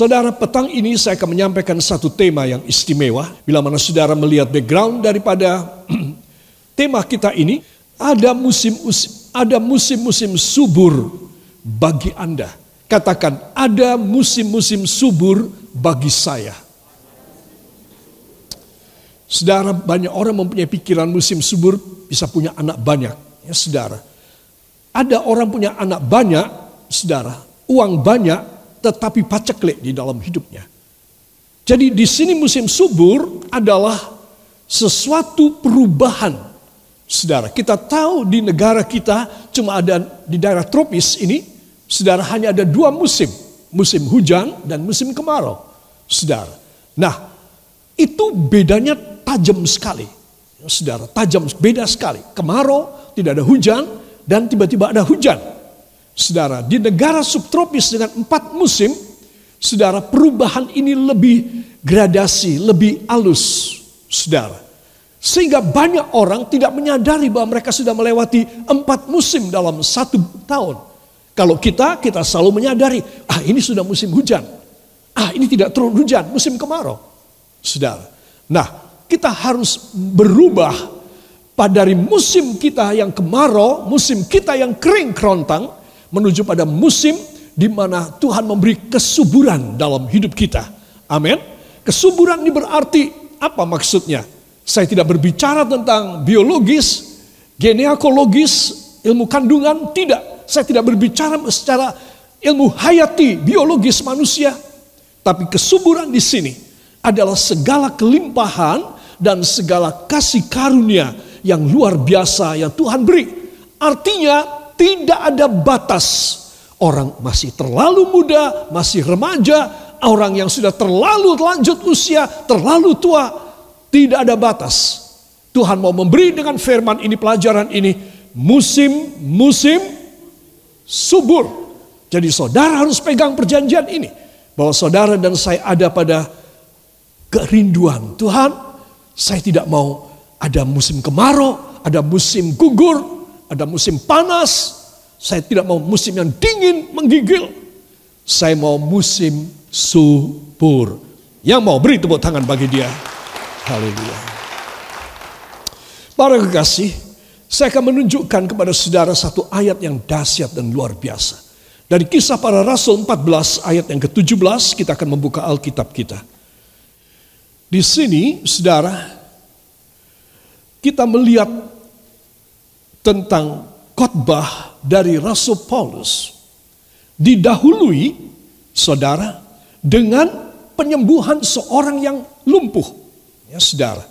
Saudara, petang ini saya akan menyampaikan satu tema yang istimewa. Bila mana saudara melihat background daripada tema kita ini, ada musim ada musim-musim subur bagi Anda. Katakan, ada musim-musim subur bagi saya. Saudara, banyak orang mempunyai pikiran musim subur bisa punya anak banyak. Ya, saudara. Ada orang punya anak banyak, saudara, uang banyak, tetapi paceklik di dalam hidupnya. Jadi di sini musim subur adalah sesuatu perubahan. Saudara, kita tahu di negara kita cuma ada di daerah tropis ini, saudara hanya ada dua musim. Musim hujan dan musim kemarau. Saudara. Nah, itu bedanya tajam sekali. Saudara, tajam beda sekali. Kemarau, tidak ada hujan, dan tiba-tiba ada hujan. Saudara, di negara subtropis dengan empat musim, saudara, perubahan ini lebih gradasi, lebih halus, saudara. Sehingga banyak orang tidak menyadari bahwa mereka sudah melewati empat musim dalam satu tahun. Kalau kita, kita selalu menyadari, ah ini sudah musim hujan. Ah ini tidak turun hujan, musim kemarau. Saudara. Nah, kita harus berubah pada dari musim kita yang kemarau, musim kita yang kering kerontang, menuju pada musim di mana Tuhan memberi kesuburan dalam hidup kita. Amin. Kesuburan ini berarti apa maksudnya? Saya tidak berbicara tentang biologis, genealogis, ilmu kandungan, tidak. Saya tidak berbicara secara ilmu hayati, biologis manusia. Tapi kesuburan di sini adalah segala kelimpahan dan segala kasih karunia yang luar biasa yang Tuhan beri. Artinya tidak ada batas. Orang masih terlalu muda, masih remaja, orang yang sudah terlalu lanjut usia, terlalu tua, tidak ada batas. Tuhan mau memberi dengan firman ini pelajaran ini musim-musim subur. Jadi saudara harus pegang perjanjian ini bahwa saudara dan saya ada pada kerinduan Tuhan. Saya tidak mau ada musim kemarau, ada musim gugur, ada musim panas, saya tidak mau musim yang dingin menggigil. Saya mau musim subur. Yang mau beri tepuk tangan bagi dia. Haleluya. Para kekasih, saya akan menunjukkan kepada saudara satu ayat yang dahsyat dan luar biasa. Dari kisah para rasul 14 ayat yang ke-17 kita akan membuka Alkitab kita. Di sini saudara kita melihat tentang khotbah dari Rasul Paulus didahului saudara dengan penyembuhan seorang yang lumpuh. Ya saudara,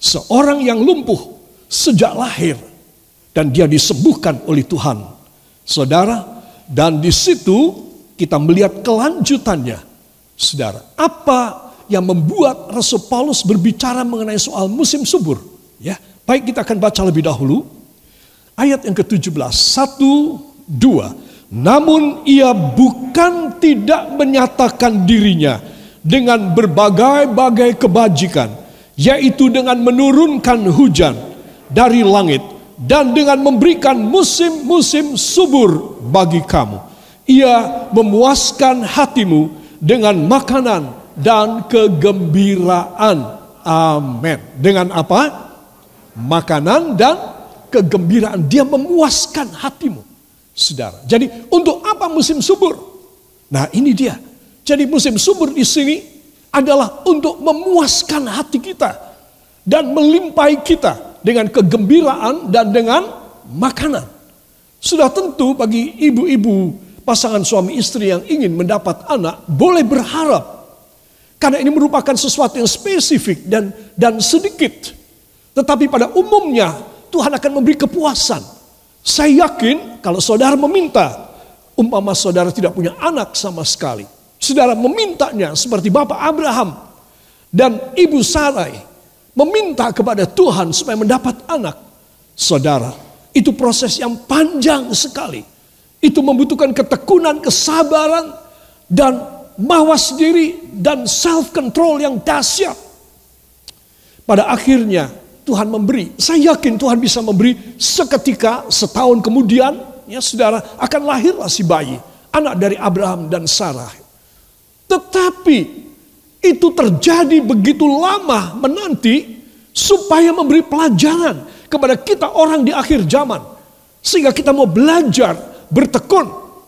seorang yang lumpuh sejak lahir dan dia disembuhkan oleh Tuhan. Saudara, dan di situ kita melihat kelanjutannya. Saudara, apa yang membuat Rasul Paulus berbicara mengenai soal musim subur? Ya, baik kita akan baca lebih dahulu Ayat yang ke-17, satu, dua. Namun ia bukan tidak menyatakan dirinya dengan berbagai-bagai kebajikan, yaitu dengan menurunkan hujan dari langit dan dengan memberikan musim-musim subur bagi kamu. Ia memuaskan hatimu dengan makanan dan kegembiraan. Amin. Dengan apa? Makanan dan kegembiraan, dia memuaskan hatimu. Saudara. Jadi untuk apa musim subur? Nah, ini dia. Jadi musim subur di sini adalah untuk memuaskan hati kita dan melimpahi kita dengan kegembiraan dan dengan makanan. Sudah tentu bagi ibu-ibu pasangan suami istri yang ingin mendapat anak boleh berharap karena ini merupakan sesuatu yang spesifik dan dan sedikit. Tetapi pada umumnya Tuhan akan memberi kepuasan. Saya yakin kalau saudara meminta, umpama saudara tidak punya anak sama sekali. Saudara memintanya seperti Bapak Abraham dan Ibu Sarai meminta kepada Tuhan supaya mendapat anak. Saudara, itu proses yang panjang sekali. Itu membutuhkan ketekunan, kesabaran, dan mawas diri dan self control yang dahsyat. Pada akhirnya Tuhan memberi. Saya yakin Tuhan bisa memberi seketika setahun kemudian ya saudara akan lahirlah si bayi. Anak dari Abraham dan Sarah. Tetapi itu terjadi begitu lama menanti supaya memberi pelajaran kepada kita orang di akhir zaman. Sehingga kita mau belajar, bertekun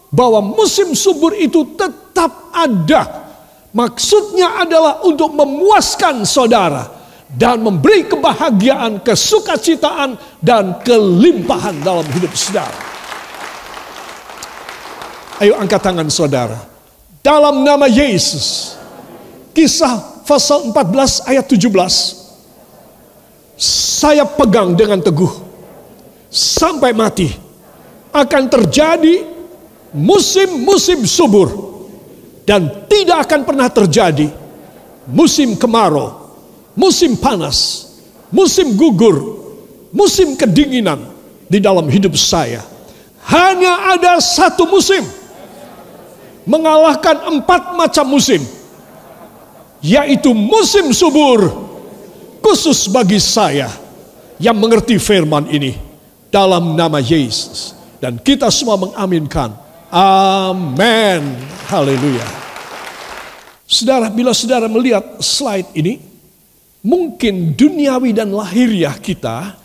bahwa musim subur itu tetap ada. Maksudnya adalah untuk memuaskan saudara dan memberi kebahagiaan, kesukacitaan, dan kelimpahan dalam hidup saudara. Ayo angkat tangan saudara. Dalam nama Yesus. Kisah pasal 14 ayat 17. Saya pegang dengan teguh. Sampai mati. Akan terjadi musim-musim subur. Dan tidak akan pernah terjadi musim kemarau, musim panas, musim gugur, musim kedinginan di dalam hidup saya. Hanya ada satu musim mengalahkan empat macam musim, yaitu musim subur, khusus bagi saya yang mengerti firman ini dalam nama Yesus. Dan kita semua mengaminkan. Amin. Haleluya. Saudara, bila saudara melihat slide ini, mungkin duniawi dan lahiriah kita,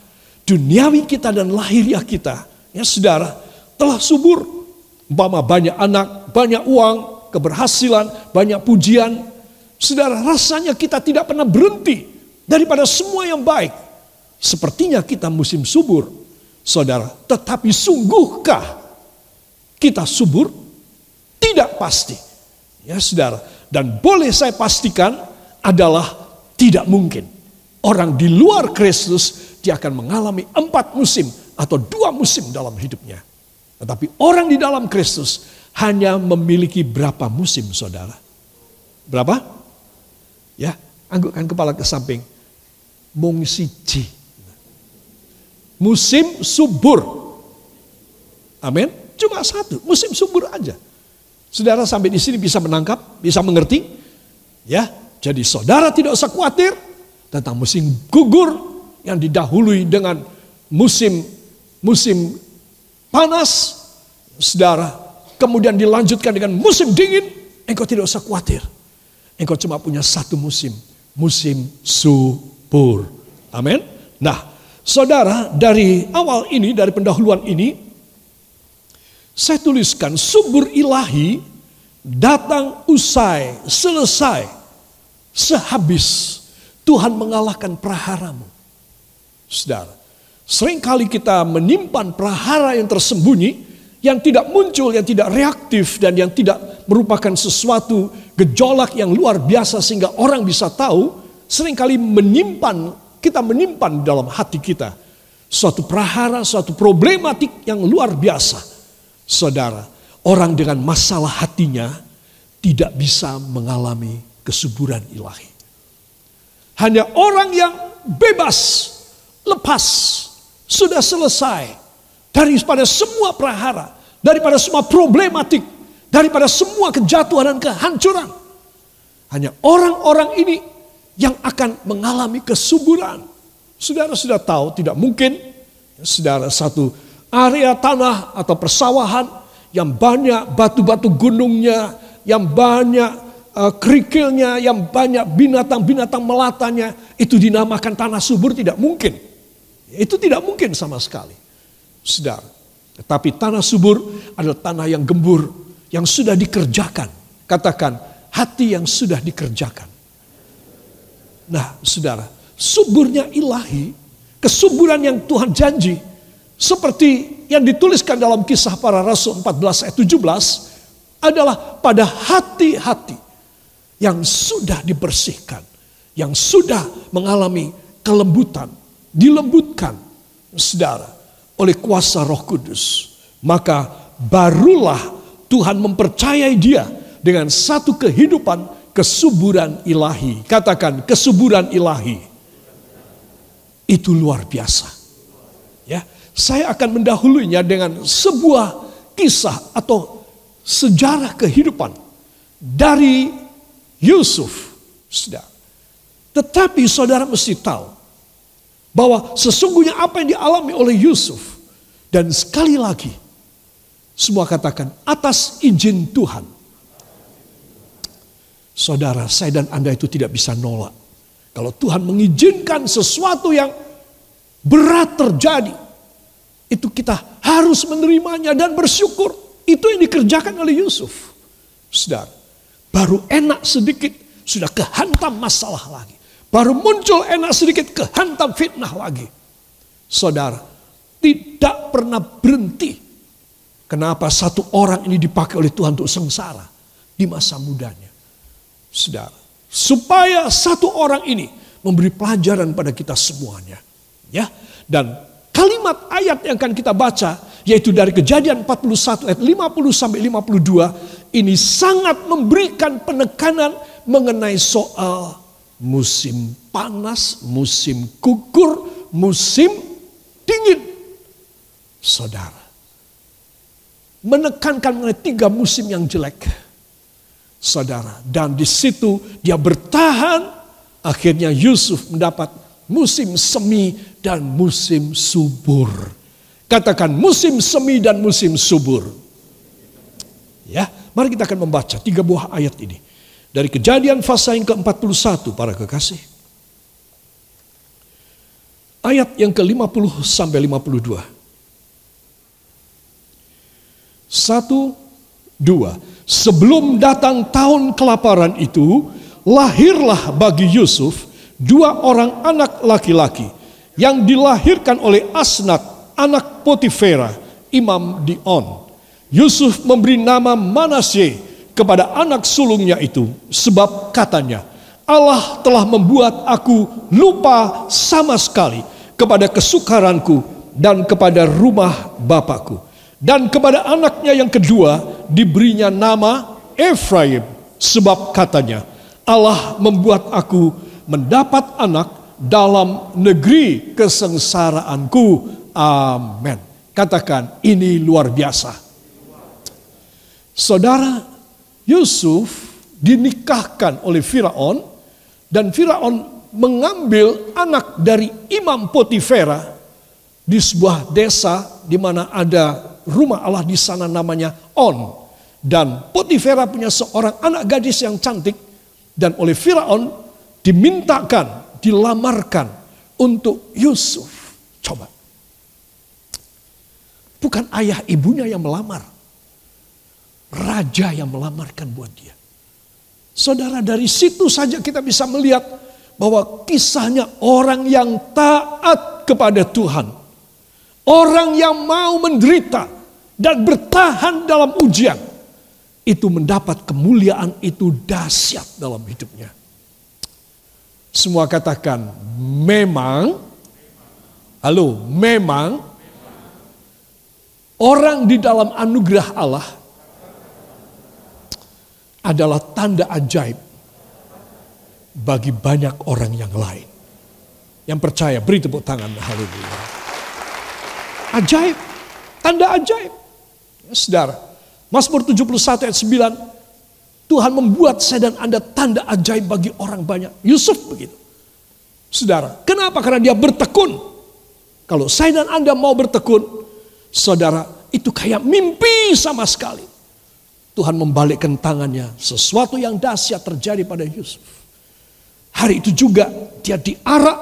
duniawi kita dan lahiriah kita, ya saudara, telah subur Umpama banyak anak, banyak uang, keberhasilan, banyak pujian. Saudara, rasanya kita tidak pernah berhenti daripada semua yang baik. Sepertinya kita musim subur, saudara. Tetapi sungguhkah kita subur? Tidak pasti. Ya saudara. Dan boleh saya pastikan adalah tidak mungkin. Orang di luar Kristus dia akan mengalami empat musim atau dua musim dalam hidupnya. Tetapi orang di dalam Kristus hanya memiliki berapa musim saudara? Berapa? Ya, anggukkan kepala ke samping. Mung siji. Musim subur. Amin. Cuma satu, musim subur aja. Saudara sampai di sini bisa menangkap, bisa mengerti. Ya, jadi saudara tidak usah khawatir tentang musim gugur yang didahului dengan musim musim panas, saudara, kemudian dilanjutkan dengan musim dingin, engkau tidak usah khawatir. Engkau cuma punya satu musim, musim subur. Amin. Nah, saudara, dari awal ini, dari pendahuluan ini, saya tuliskan subur ilahi datang usai, selesai, sehabis Tuhan mengalahkan praharamu. Saudara, Seringkali kita menyimpan prahara yang tersembunyi, yang tidak muncul, yang tidak reaktif, dan yang tidak merupakan sesuatu gejolak yang luar biasa sehingga orang bisa tahu. Seringkali menyimpan, kita menyimpan dalam hati kita suatu prahara, suatu problematik yang luar biasa. Saudara, orang dengan masalah hatinya tidak bisa mengalami kesuburan ilahi. Hanya orang yang bebas, lepas, sudah selesai daripada semua prahara, daripada semua problematik, daripada semua kejatuhan dan kehancuran. Hanya orang-orang ini yang akan mengalami kesuburan. Saudara sudah tahu tidak mungkin saudara satu area tanah atau persawahan yang banyak batu-batu gunungnya, yang banyak uh, kerikilnya, yang banyak binatang-binatang melatanya, itu dinamakan tanah subur tidak mungkin. Itu tidak mungkin sama sekali. Saudara. Tetapi tanah subur adalah tanah yang gembur, yang sudah dikerjakan. Katakan, hati yang sudah dikerjakan. Nah, saudara, suburnya ilahi, kesuburan yang Tuhan janji, seperti yang dituliskan dalam kisah para rasul 14 ayat 17, adalah pada hati-hati yang sudah dibersihkan, yang sudah mengalami kelembutan, dilembutkan, saudara, oleh kuasa Roh Kudus, maka barulah Tuhan mempercayai dia dengan satu kehidupan kesuburan ilahi. Katakan kesuburan ilahi. Itu luar biasa. Ya, saya akan mendahulunya dengan sebuah kisah atau sejarah kehidupan dari Yusuf. Saudara. Tetapi saudara mesti tahu bahwa sesungguhnya apa yang dialami oleh Yusuf dan sekali lagi semua katakan atas izin Tuhan. Saudara, saya dan Anda itu tidak bisa nolak. Kalau Tuhan mengizinkan sesuatu yang berat terjadi, itu kita harus menerimanya dan bersyukur. Itu yang dikerjakan oleh Yusuf. Saudara, baru enak sedikit sudah kehantam masalah lagi. Baru muncul enak sedikit kehantam fitnah lagi. Saudara, tidak pernah berhenti. Kenapa satu orang ini dipakai oleh Tuhan untuk sengsara di masa mudanya. Saudara, supaya satu orang ini memberi pelajaran pada kita semuanya. Ya, dan kalimat ayat yang akan kita baca yaitu dari Kejadian 41 ayat 50 sampai 52 ini sangat memberikan penekanan mengenai soal musim panas, musim gugur, musim dingin. Saudara, menekankan mengenai tiga musim yang jelek. Saudara, dan di situ dia bertahan, akhirnya Yusuf mendapat musim semi dan musim subur. Katakan musim semi dan musim subur. Ya, mari kita akan membaca tiga buah ayat ini. Dari kejadian fasa yang ke-41 para kekasih. Ayat yang ke-50 sampai 52. Satu, dua. Sebelum datang tahun kelaparan itu, lahirlah bagi Yusuf dua orang anak laki-laki yang dilahirkan oleh Asnat, anak Potifera, imam Dion. Yusuf memberi nama Manasye kepada anak sulungnya itu, sebab katanya, Allah telah membuat aku lupa sama sekali kepada kesukaranku dan kepada rumah bapakku. Dan kepada anaknya yang kedua diberinya nama Efraim. Sebab katanya Allah membuat aku mendapat anak dalam negeri kesengsaraanku. Amin. Katakan ini luar biasa. Saudara Yusuf dinikahkan oleh Firaun dan Firaun mengambil anak dari Imam Potifera di sebuah desa di mana ada rumah Allah di sana namanya On. Dan Potifera punya seorang anak gadis yang cantik. Dan oleh Firaun dimintakan, dilamarkan untuk Yusuf. Coba. Bukan ayah ibunya yang melamar. Raja yang melamarkan buat dia. Saudara dari situ saja kita bisa melihat bahwa kisahnya orang yang taat kepada Tuhan Orang yang mau menderita dan bertahan dalam ujian itu mendapat kemuliaan itu dahsyat dalam hidupnya. Semua katakan memang halo, memang orang di dalam anugerah Allah adalah tanda ajaib bagi banyak orang yang lain. Yang percaya beri tepuk tangan haleluya. Ajaib. Tanda ajaib. Ya, saudara. Mazmur 71 ayat 9. Tuhan membuat saya dan Anda tanda ajaib bagi orang banyak. Yusuf begitu. Saudara, kenapa? Karena dia bertekun. Kalau saya dan Anda mau bertekun, saudara, itu kayak mimpi sama sekali. Tuhan membalikkan tangannya. Sesuatu yang dahsyat terjadi pada Yusuf. Hari itu juga dia diarak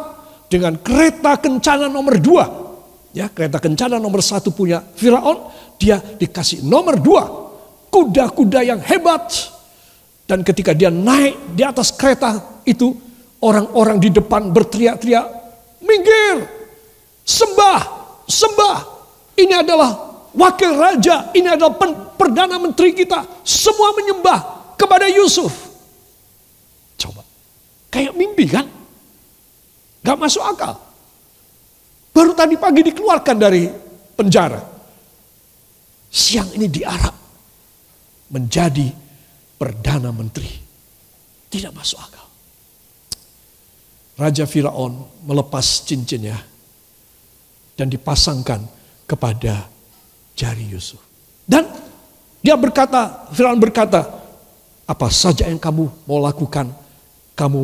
dengan kereta kencana nomor dua Ya, kereta kencana nomor satu punya Firaun, dia dikasih nomor dua, kuda-kuda yang hebat. Dan ketika dia naik di atas kereta itu, orang-orang di depan berteriak-teriak, minggir, sembah, sembah. Ini adalah wakil raja, ini adalah perdana menteri kita. Semua menyembah kepada Yusuf. Coba, kayak mimpi kan? Gak masuk akal. Baru tadi pagi dikeluarkan dari penjara. Siang ini diarap menjadi Perdana Menteri. Tidak masuk akal. Raja Firaun melepas cincinnya dan dipasangkan kepada jari Yusuf. Dan dia berkata, Firaun berkata, apa saja yang kamu mau lakukan, kamu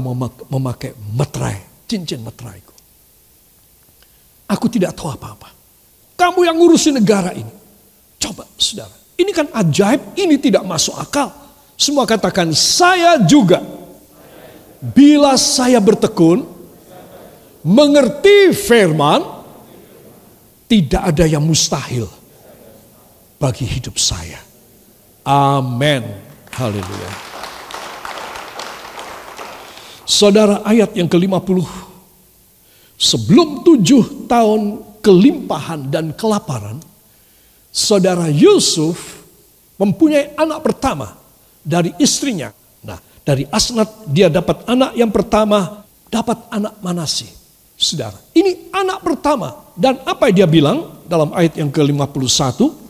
memakai meterai, cincin meteraiku. Aku tidak tahu apa-apa. Kamu yang ngurusin negara ini. Coba saudara, ini kan ajaib, ini tidak masuk akal. Semua katakan saya juga. Bila saya bertekun, mengerti firman, tidak ada yang mustahil bagi hidup saya. Amin. Haleluya. Saudara ayat yang ke-50. Sebelum tujuh tahun kelimpahan dan kelaparan, saudara Yusuf mempunyai anak pertama dari istrinya. Nah, dari Asnat dia dapat anak yang pertama, dapat anak Manasi. Saudara, ini anak pertama. Dan apa dia bilang dalam ayat yang ke-51?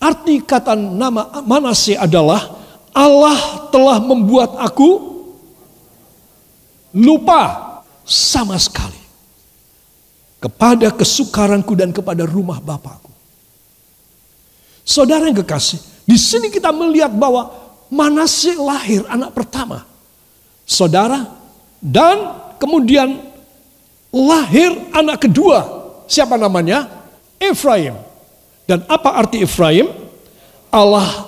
Arti kata nama Manase adalah Allah telah membuat aku lupa sama sekali kepada kesukaranku dan kepada rumah Bapakku. Saudara yang kekasih, di sini kita melihat bahwa Manase lahir anak pertama. Saudara, dan kemudian lahir anak kedua. Siapa namanya? Efraim. Dan apa arti Efraim? Allah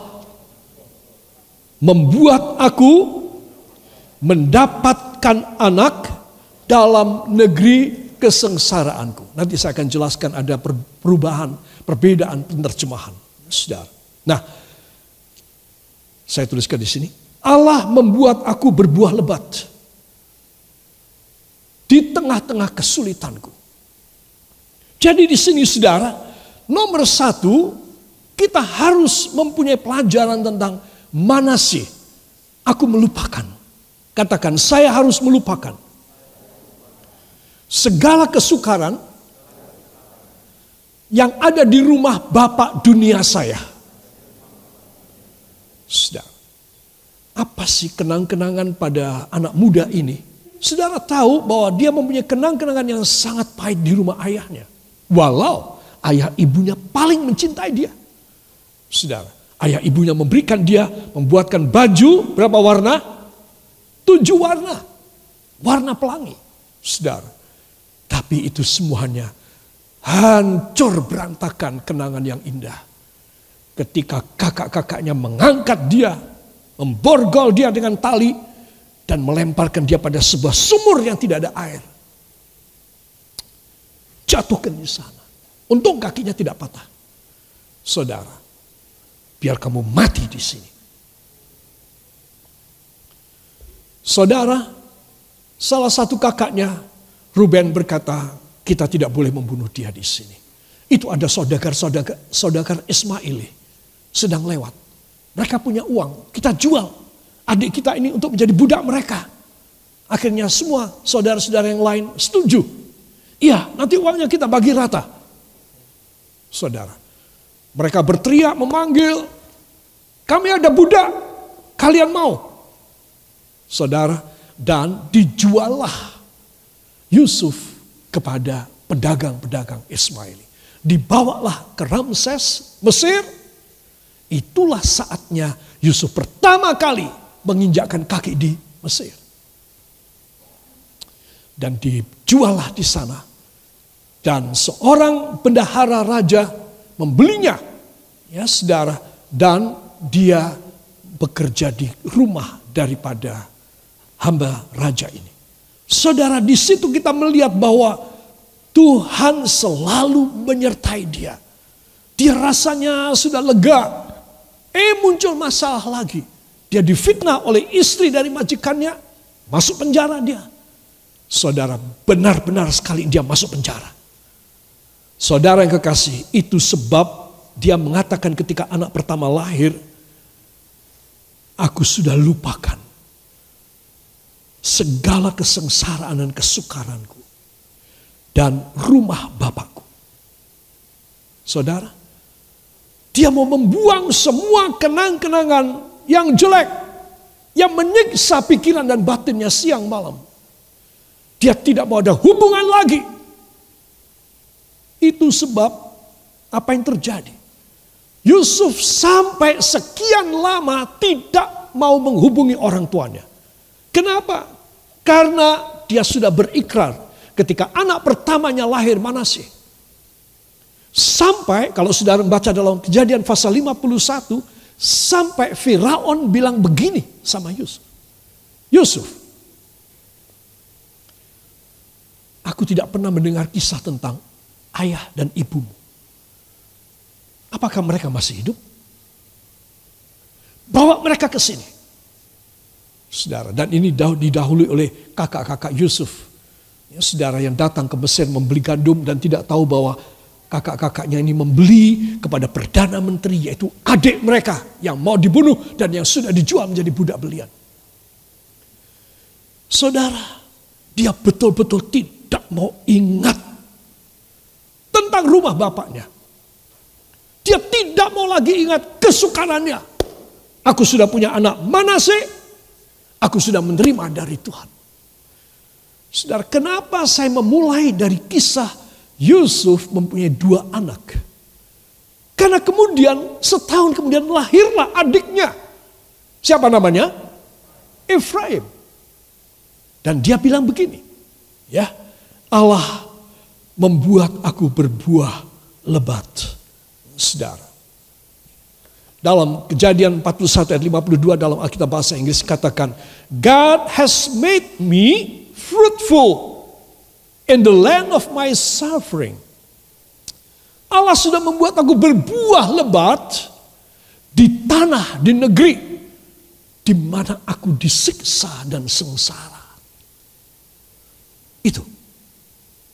membuat aku mendapatkan anak dalam negeri kesengsaraanku. Nanti saya akan jelaskan ada perubahan, perbedaan penerjemahan. Saudara. Nah, saya tuliskan di sini. Allah membuat aku berbuah lebat di tengah-tengah kesulitanku. Jadi di sini saudara, nomor satu kita harus mempunyai pelajaran tentang mana sih aku melupakan. Katakan saya harus melupakan segala kesukaran yang ada di rumah Bapak dunia saya. Sudah. Apa sih kenang-kenangan pada anak muda ini? Saudara tahu bahwa dia mempunyai kenang-kenangan yang sangat pahit di rumah ayahnya. Walau ayah ibunya paling mencintai dia. Saudara, ayah ibunya memberikan dia, membuatkan baju berapa warna? Tujuh warna. Warna pelangi. Saudara, tapi itu semuanya hancur berantakan kenangan yang indah. Ketika kakak-kakaknya mengangkat dia, memborgol dia dengan tali, dan melemparkan dia pada sebuah sumur yang tidak ada air. Jatuhkan di sana. Untung kakinya tidak patah. Saudara, biar kamu mati di sini. Saudara, salah satu kakaknya Ruben berkata, kita tidak boleh membunuh dia di sini. Itu ada saudagar-saudagar saudagar Ismaili sedang lewat. Mereka punya uang, kita jual adik kita ini untuk menjadi budak mereka. Akhirnya semua saudara-saudara yang lain setuju. Iya, nanti uangnya kita bagi rata. Saudara, mereka berteriak memanggil, kami ada budak, kalian mau? Saudara, dan dijuallah Yusuf kepada pedagang-pedagang Ismaili. Dibawalah ke Ramses, Mesir. Itulah saatnya Yusuf pertama kali menginjakkan kaki di Mesir. Dan dijuallah di sana. Dan seorang bendahara raja membelinya. Ya saudara. Dan dia bekerja di rumah daripada hamba raja ini. Saudara, di situ kita melihat bahwa Tuhan selalu menyertai dia. Dia rasanya sudah lega. Eh muncul masalah lagi. Dia difitnah oleh istri dari majikannya. Masuk penjara dia. Saudara, benar-benar sekali dia masuk penjara. Saudara yang kekasih, itu sebab dia mengatakan ketika anak pertama lahir, aku sudah lupakan segala kesengsaraan dan kesukaranku dan rumah Bapakku. Saudara, dia mau membuang semua kenang-kenangan yang jelek, yang menyiksa pikiran dan batinnya siang malam. Dia tidak mau ada hubungan lagi. Itu sebab apa yang terjadi. Yusuf sampai sekian lama tidak mau menghubungi orang tuanya. Kenapa? Karena dia sudah berikrar ketika anak pertamanya lahir Manasye. Sampai kalau sudah membaca dalam kejadian pasal 51, Sampai Firaun bilang begini sama Yusuf. Yusuf, aku tidak pernah mendengar kisah tentang ayah dan ibumu. Apakah mereka masih hidup? Bawa mereka ke sini. Saudara, dan ini didahului oleh kakak-kakak Yusuf. Ya, saudara yang datang ke Mesir membeli gandum dan tidak tahu bahwa kakak-kakaknya ini membeli kepada Perdana Menteri yaitu adik mereka yang mau dibunuh dan yang sudah dijual menjadi budak belian. Saudara, dia betul-betul tidak mau ingat tentang rumah bapaknya. Dia tidak mau lagi ingat kesukarannya. Aku sudah punya anak Manase, aku sudah menerima dari Tuhan. Saudara, kenapa saya memulai dari kisah Yusuf mempunyai dua anak. Karena kemudian setahun kemudian lahirlah adiknya. Siapa namanya? Efraim. Dan dia bilang begini, ya, Allah membuat aku berbuah lebat. Saudara. Dalam kejadian 41 ayat 52 dalam Alkitab bahasa Inggris katakan, God has made me fruitful in the land of my suffering. Allah sudah membuat aku berbuah lebat di tanah, di negeri di mana aku disiksa dan sengsara. Itu.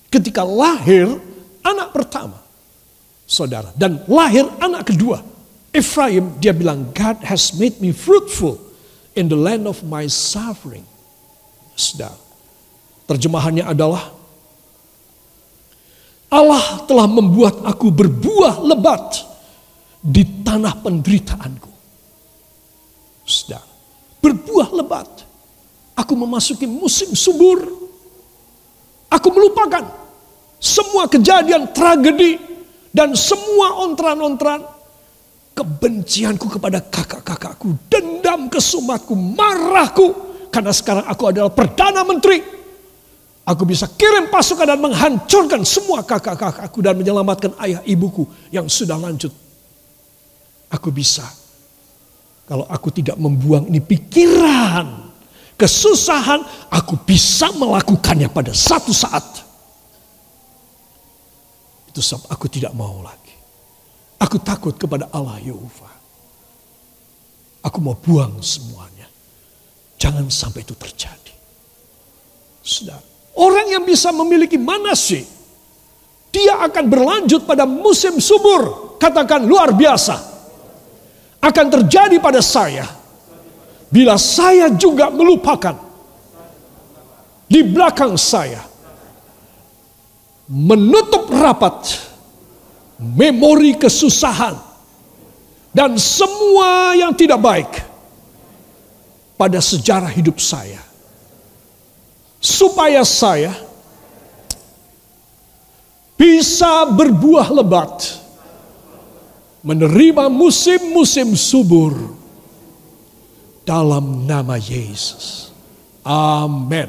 Ketika lahir anak pertama, saudara, dan lahir anak kedua, Ephraim, dia bilang, God has made me fruitful in the land of my suffering. Saudara, terjemahannya adalah Allah telah membuat aku berbuah lebat di tanah penderitaanku. Sudah, berbuah lebat. Aku memasuki musim subur. Aku melupakan semua kejadian tragedi dan semua ontran-ontran kebencianku kepada kakak-kakakku, dendam kesumatku, marahku karena sekarang aku adalah perdana menteri Aku bisa kirim pasukan dan menghancurkan semua kakak-kakakku dan menyelamatkan ayah ibuku yang sudah lanjut. Aku bisa. Kalau aku tidak membuang ini pikiran, kesusahan, aku bisa melakukannya pada satu saat. Itu sebab aku tidak mau lagi. Aku takut kepada Allah Yehova. Aku mau buang semuanya. Jangan sampai itu terjadi. Sudah Orang yang bisa memiliki manasi, dia akan berlanjut pada musim subur. Katakan luar biasa. Akan terjadi pada saya. Bila saya juga melupakan. Di belakang saya. Menutup rapat. Memori kesusahan. Dan semua yang tidak baik. Pada sejarah hidup saya supaya saya bisa berbuah lebat, menerima musim-musim subur dalam nama Yesus. Amin.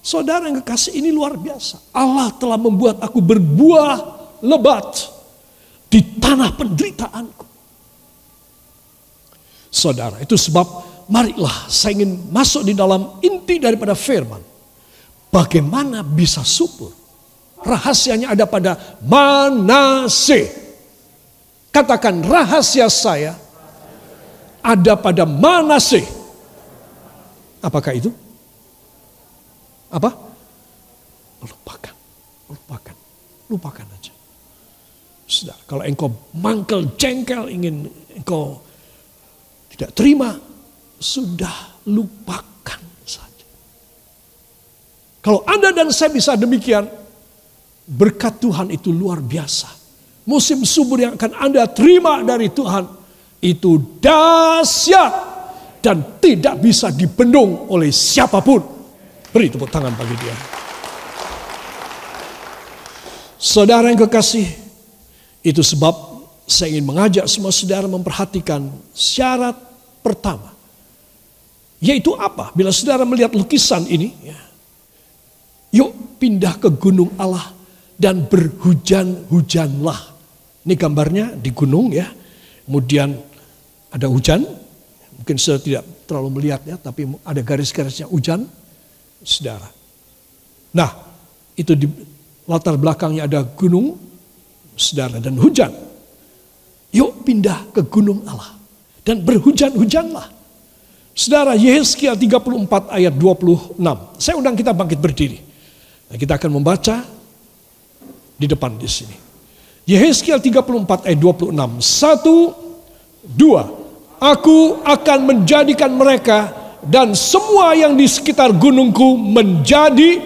Saudara yang kekasih ini luar biasa. Allah telah membuat aku berbuah lebat di tanah penderitaanku. Saudara, itu sebab marilah saya ingin masuk di dalam inti daripada firman. Bagaimana bisa subur? Rahasianya ada pada Manase. Katakan rahasia saya ada pada Manase. Apakah itu? Apa? Lupakan. Lupakan. Lupakan aja. Sudah, kalau engkau mangkel jengkel ingin engkau tidak terima sudah lupakan saja. Kalau Anda dan saya bisa demikian, berkat Tuhan itu luar biasa. Musim subur yang akan Anda terima dari Tuhan itu dahsyat dan tidak bisa dibendung oleh siapa pun. Beri tepuk tangan bagi dia. Saudara yang kekasih, itu sebab saya ingin mengajak semua saudara memperhatikan syarat pertama yaitu apa? Bila saudara melihat lukisan ini, ya, yuk pindah ke gunung Allah dan berhujan-hujanlah. Ini gambarnya di gunung ya. Kemudian ada hujan, mungkin saya tidak terlalu melihat ya, tapi ada garis-garisnya hujan, saudara. Nah, itu di latar belakangnya ada gunung, saudara, dan hujan. Yuk pindah ke gunung Allah. Dan berhujan-hujanlah. Saudara, Yehezkiel 34 ayat 26. Saya undang kita bangkit berdiri. Nah, kita akan membaca di depan di sini. Yehezkiel 34 ayat 26. Satu, dua. Aku akan menjadikan mereka dan semua yang di sekitar gunungku menjadi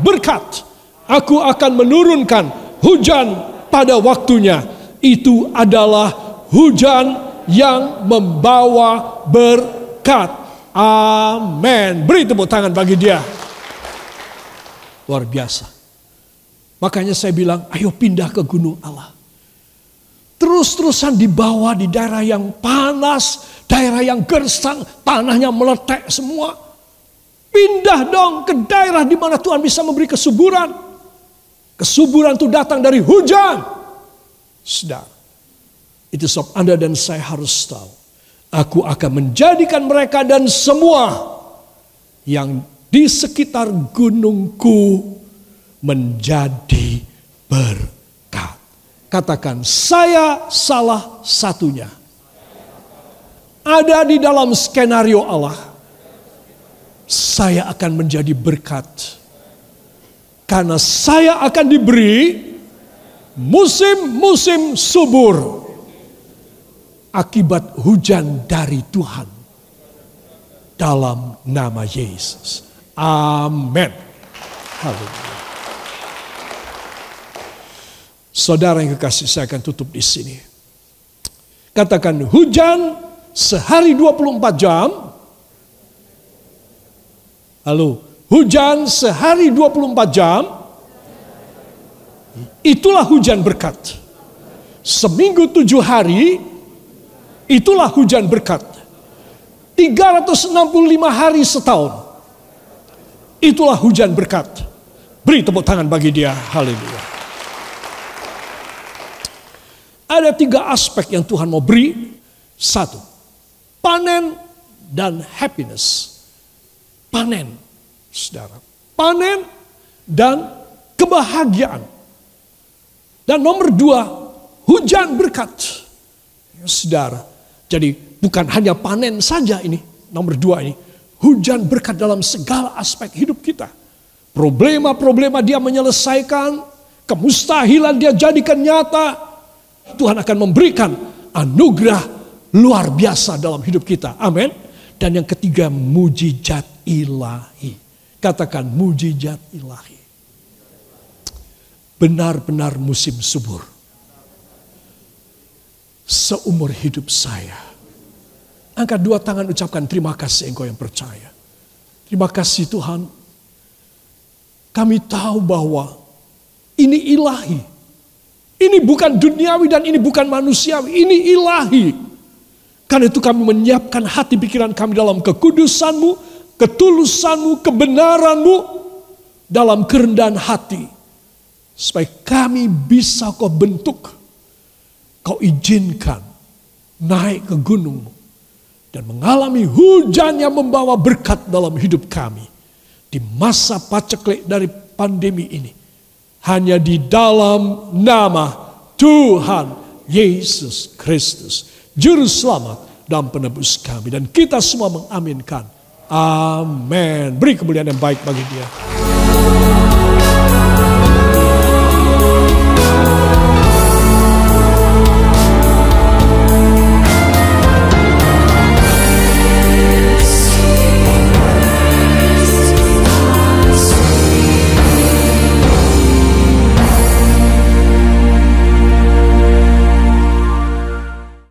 berkat. Aku akan menurunkan hujan pada waktunya. Itu adalah hujan yang membawa berkat. Amin. Beri tepuk tangan bagi dia. Luar biasa. Makanya saya bilang, ayo pindah ke gunung Allah. Terus-terusan dibawa di daerah yang panas, daerah yang gersang, tanahnya meletek semua. Pindah dong ke daerah di mana Tuhan bisa memberi kesuburan. Kesuburan itu datang dari hujan. Sedang. Itu sebab Anda dan saya harus tahu. Aku akan menjadikan mereka dan semua yang di sekitar gunungku menjadi berkat. Katakan, saya salah satunya. Ada di dalam skenario Allah. Saya akan menjadi berkat. Karena saya akan diberi musim-musim subur. Akibat hujan dari Tuhan. Dalam nama Yesus. Amin. Haleluya. Saudara yang kekasih saya akan tutup di sini. Katakan hujan sehari 24 jam. Halo, hujan sehari 24 jam. Itulah hujan berkat. Seminggu tujuh hari, itulah hujan berkat. 365 hari setahun. Itulah hujan berkat. Beri tepuk tangan bagi dia. Haleluya. Ada tiga aspek yang Tuhan mau beri. Satu, panen dan happiness. Panen, saudara. Panen dan kebahagiaan. Dan nomor dua, hujan berkat. Ya, saudara, jadi bukan hanya panen saja ini. Nomor dua ini, hujan berkat dalam segala aspek hidup kita. Problema-problema dia menyelesaikan, kemustahilan dia jadikan nyata, Tuhan akan memberikan anugerah luar biasa dalam hidup kita. Amin. Dan yang ketiga, mujizat ilahi. Katakan mujizat ilahi. Benar-benar musim subur. Seumur hidup saya. Angkat dua tangan ucapkan terima kasih engkau yang percaya. Terima kasih Tuhan. Kami tahu bahwa ini ilahi ini bukan duniawi dan ini bukan manusiawi, ini ilahi. Karena itu kami menyiapkan hati pikiran kami dalam kekudusanmu, ketulusanmu, kebenaranmu, dalam kerendahan hati. Supaya kami bisa kau bentuk, kau izinkan naik ke gunung dan mengalami hujan yang membawa berkat dalam hidup kami. Di masa paceklik dari pandemi ini hanya di dalam nama Tuhan Yesus Kristus, Juru Selamat dan Penebus kami. Dan kita semua mengaminkan. Amin. Beri kemuliaan yang baik bagi dia.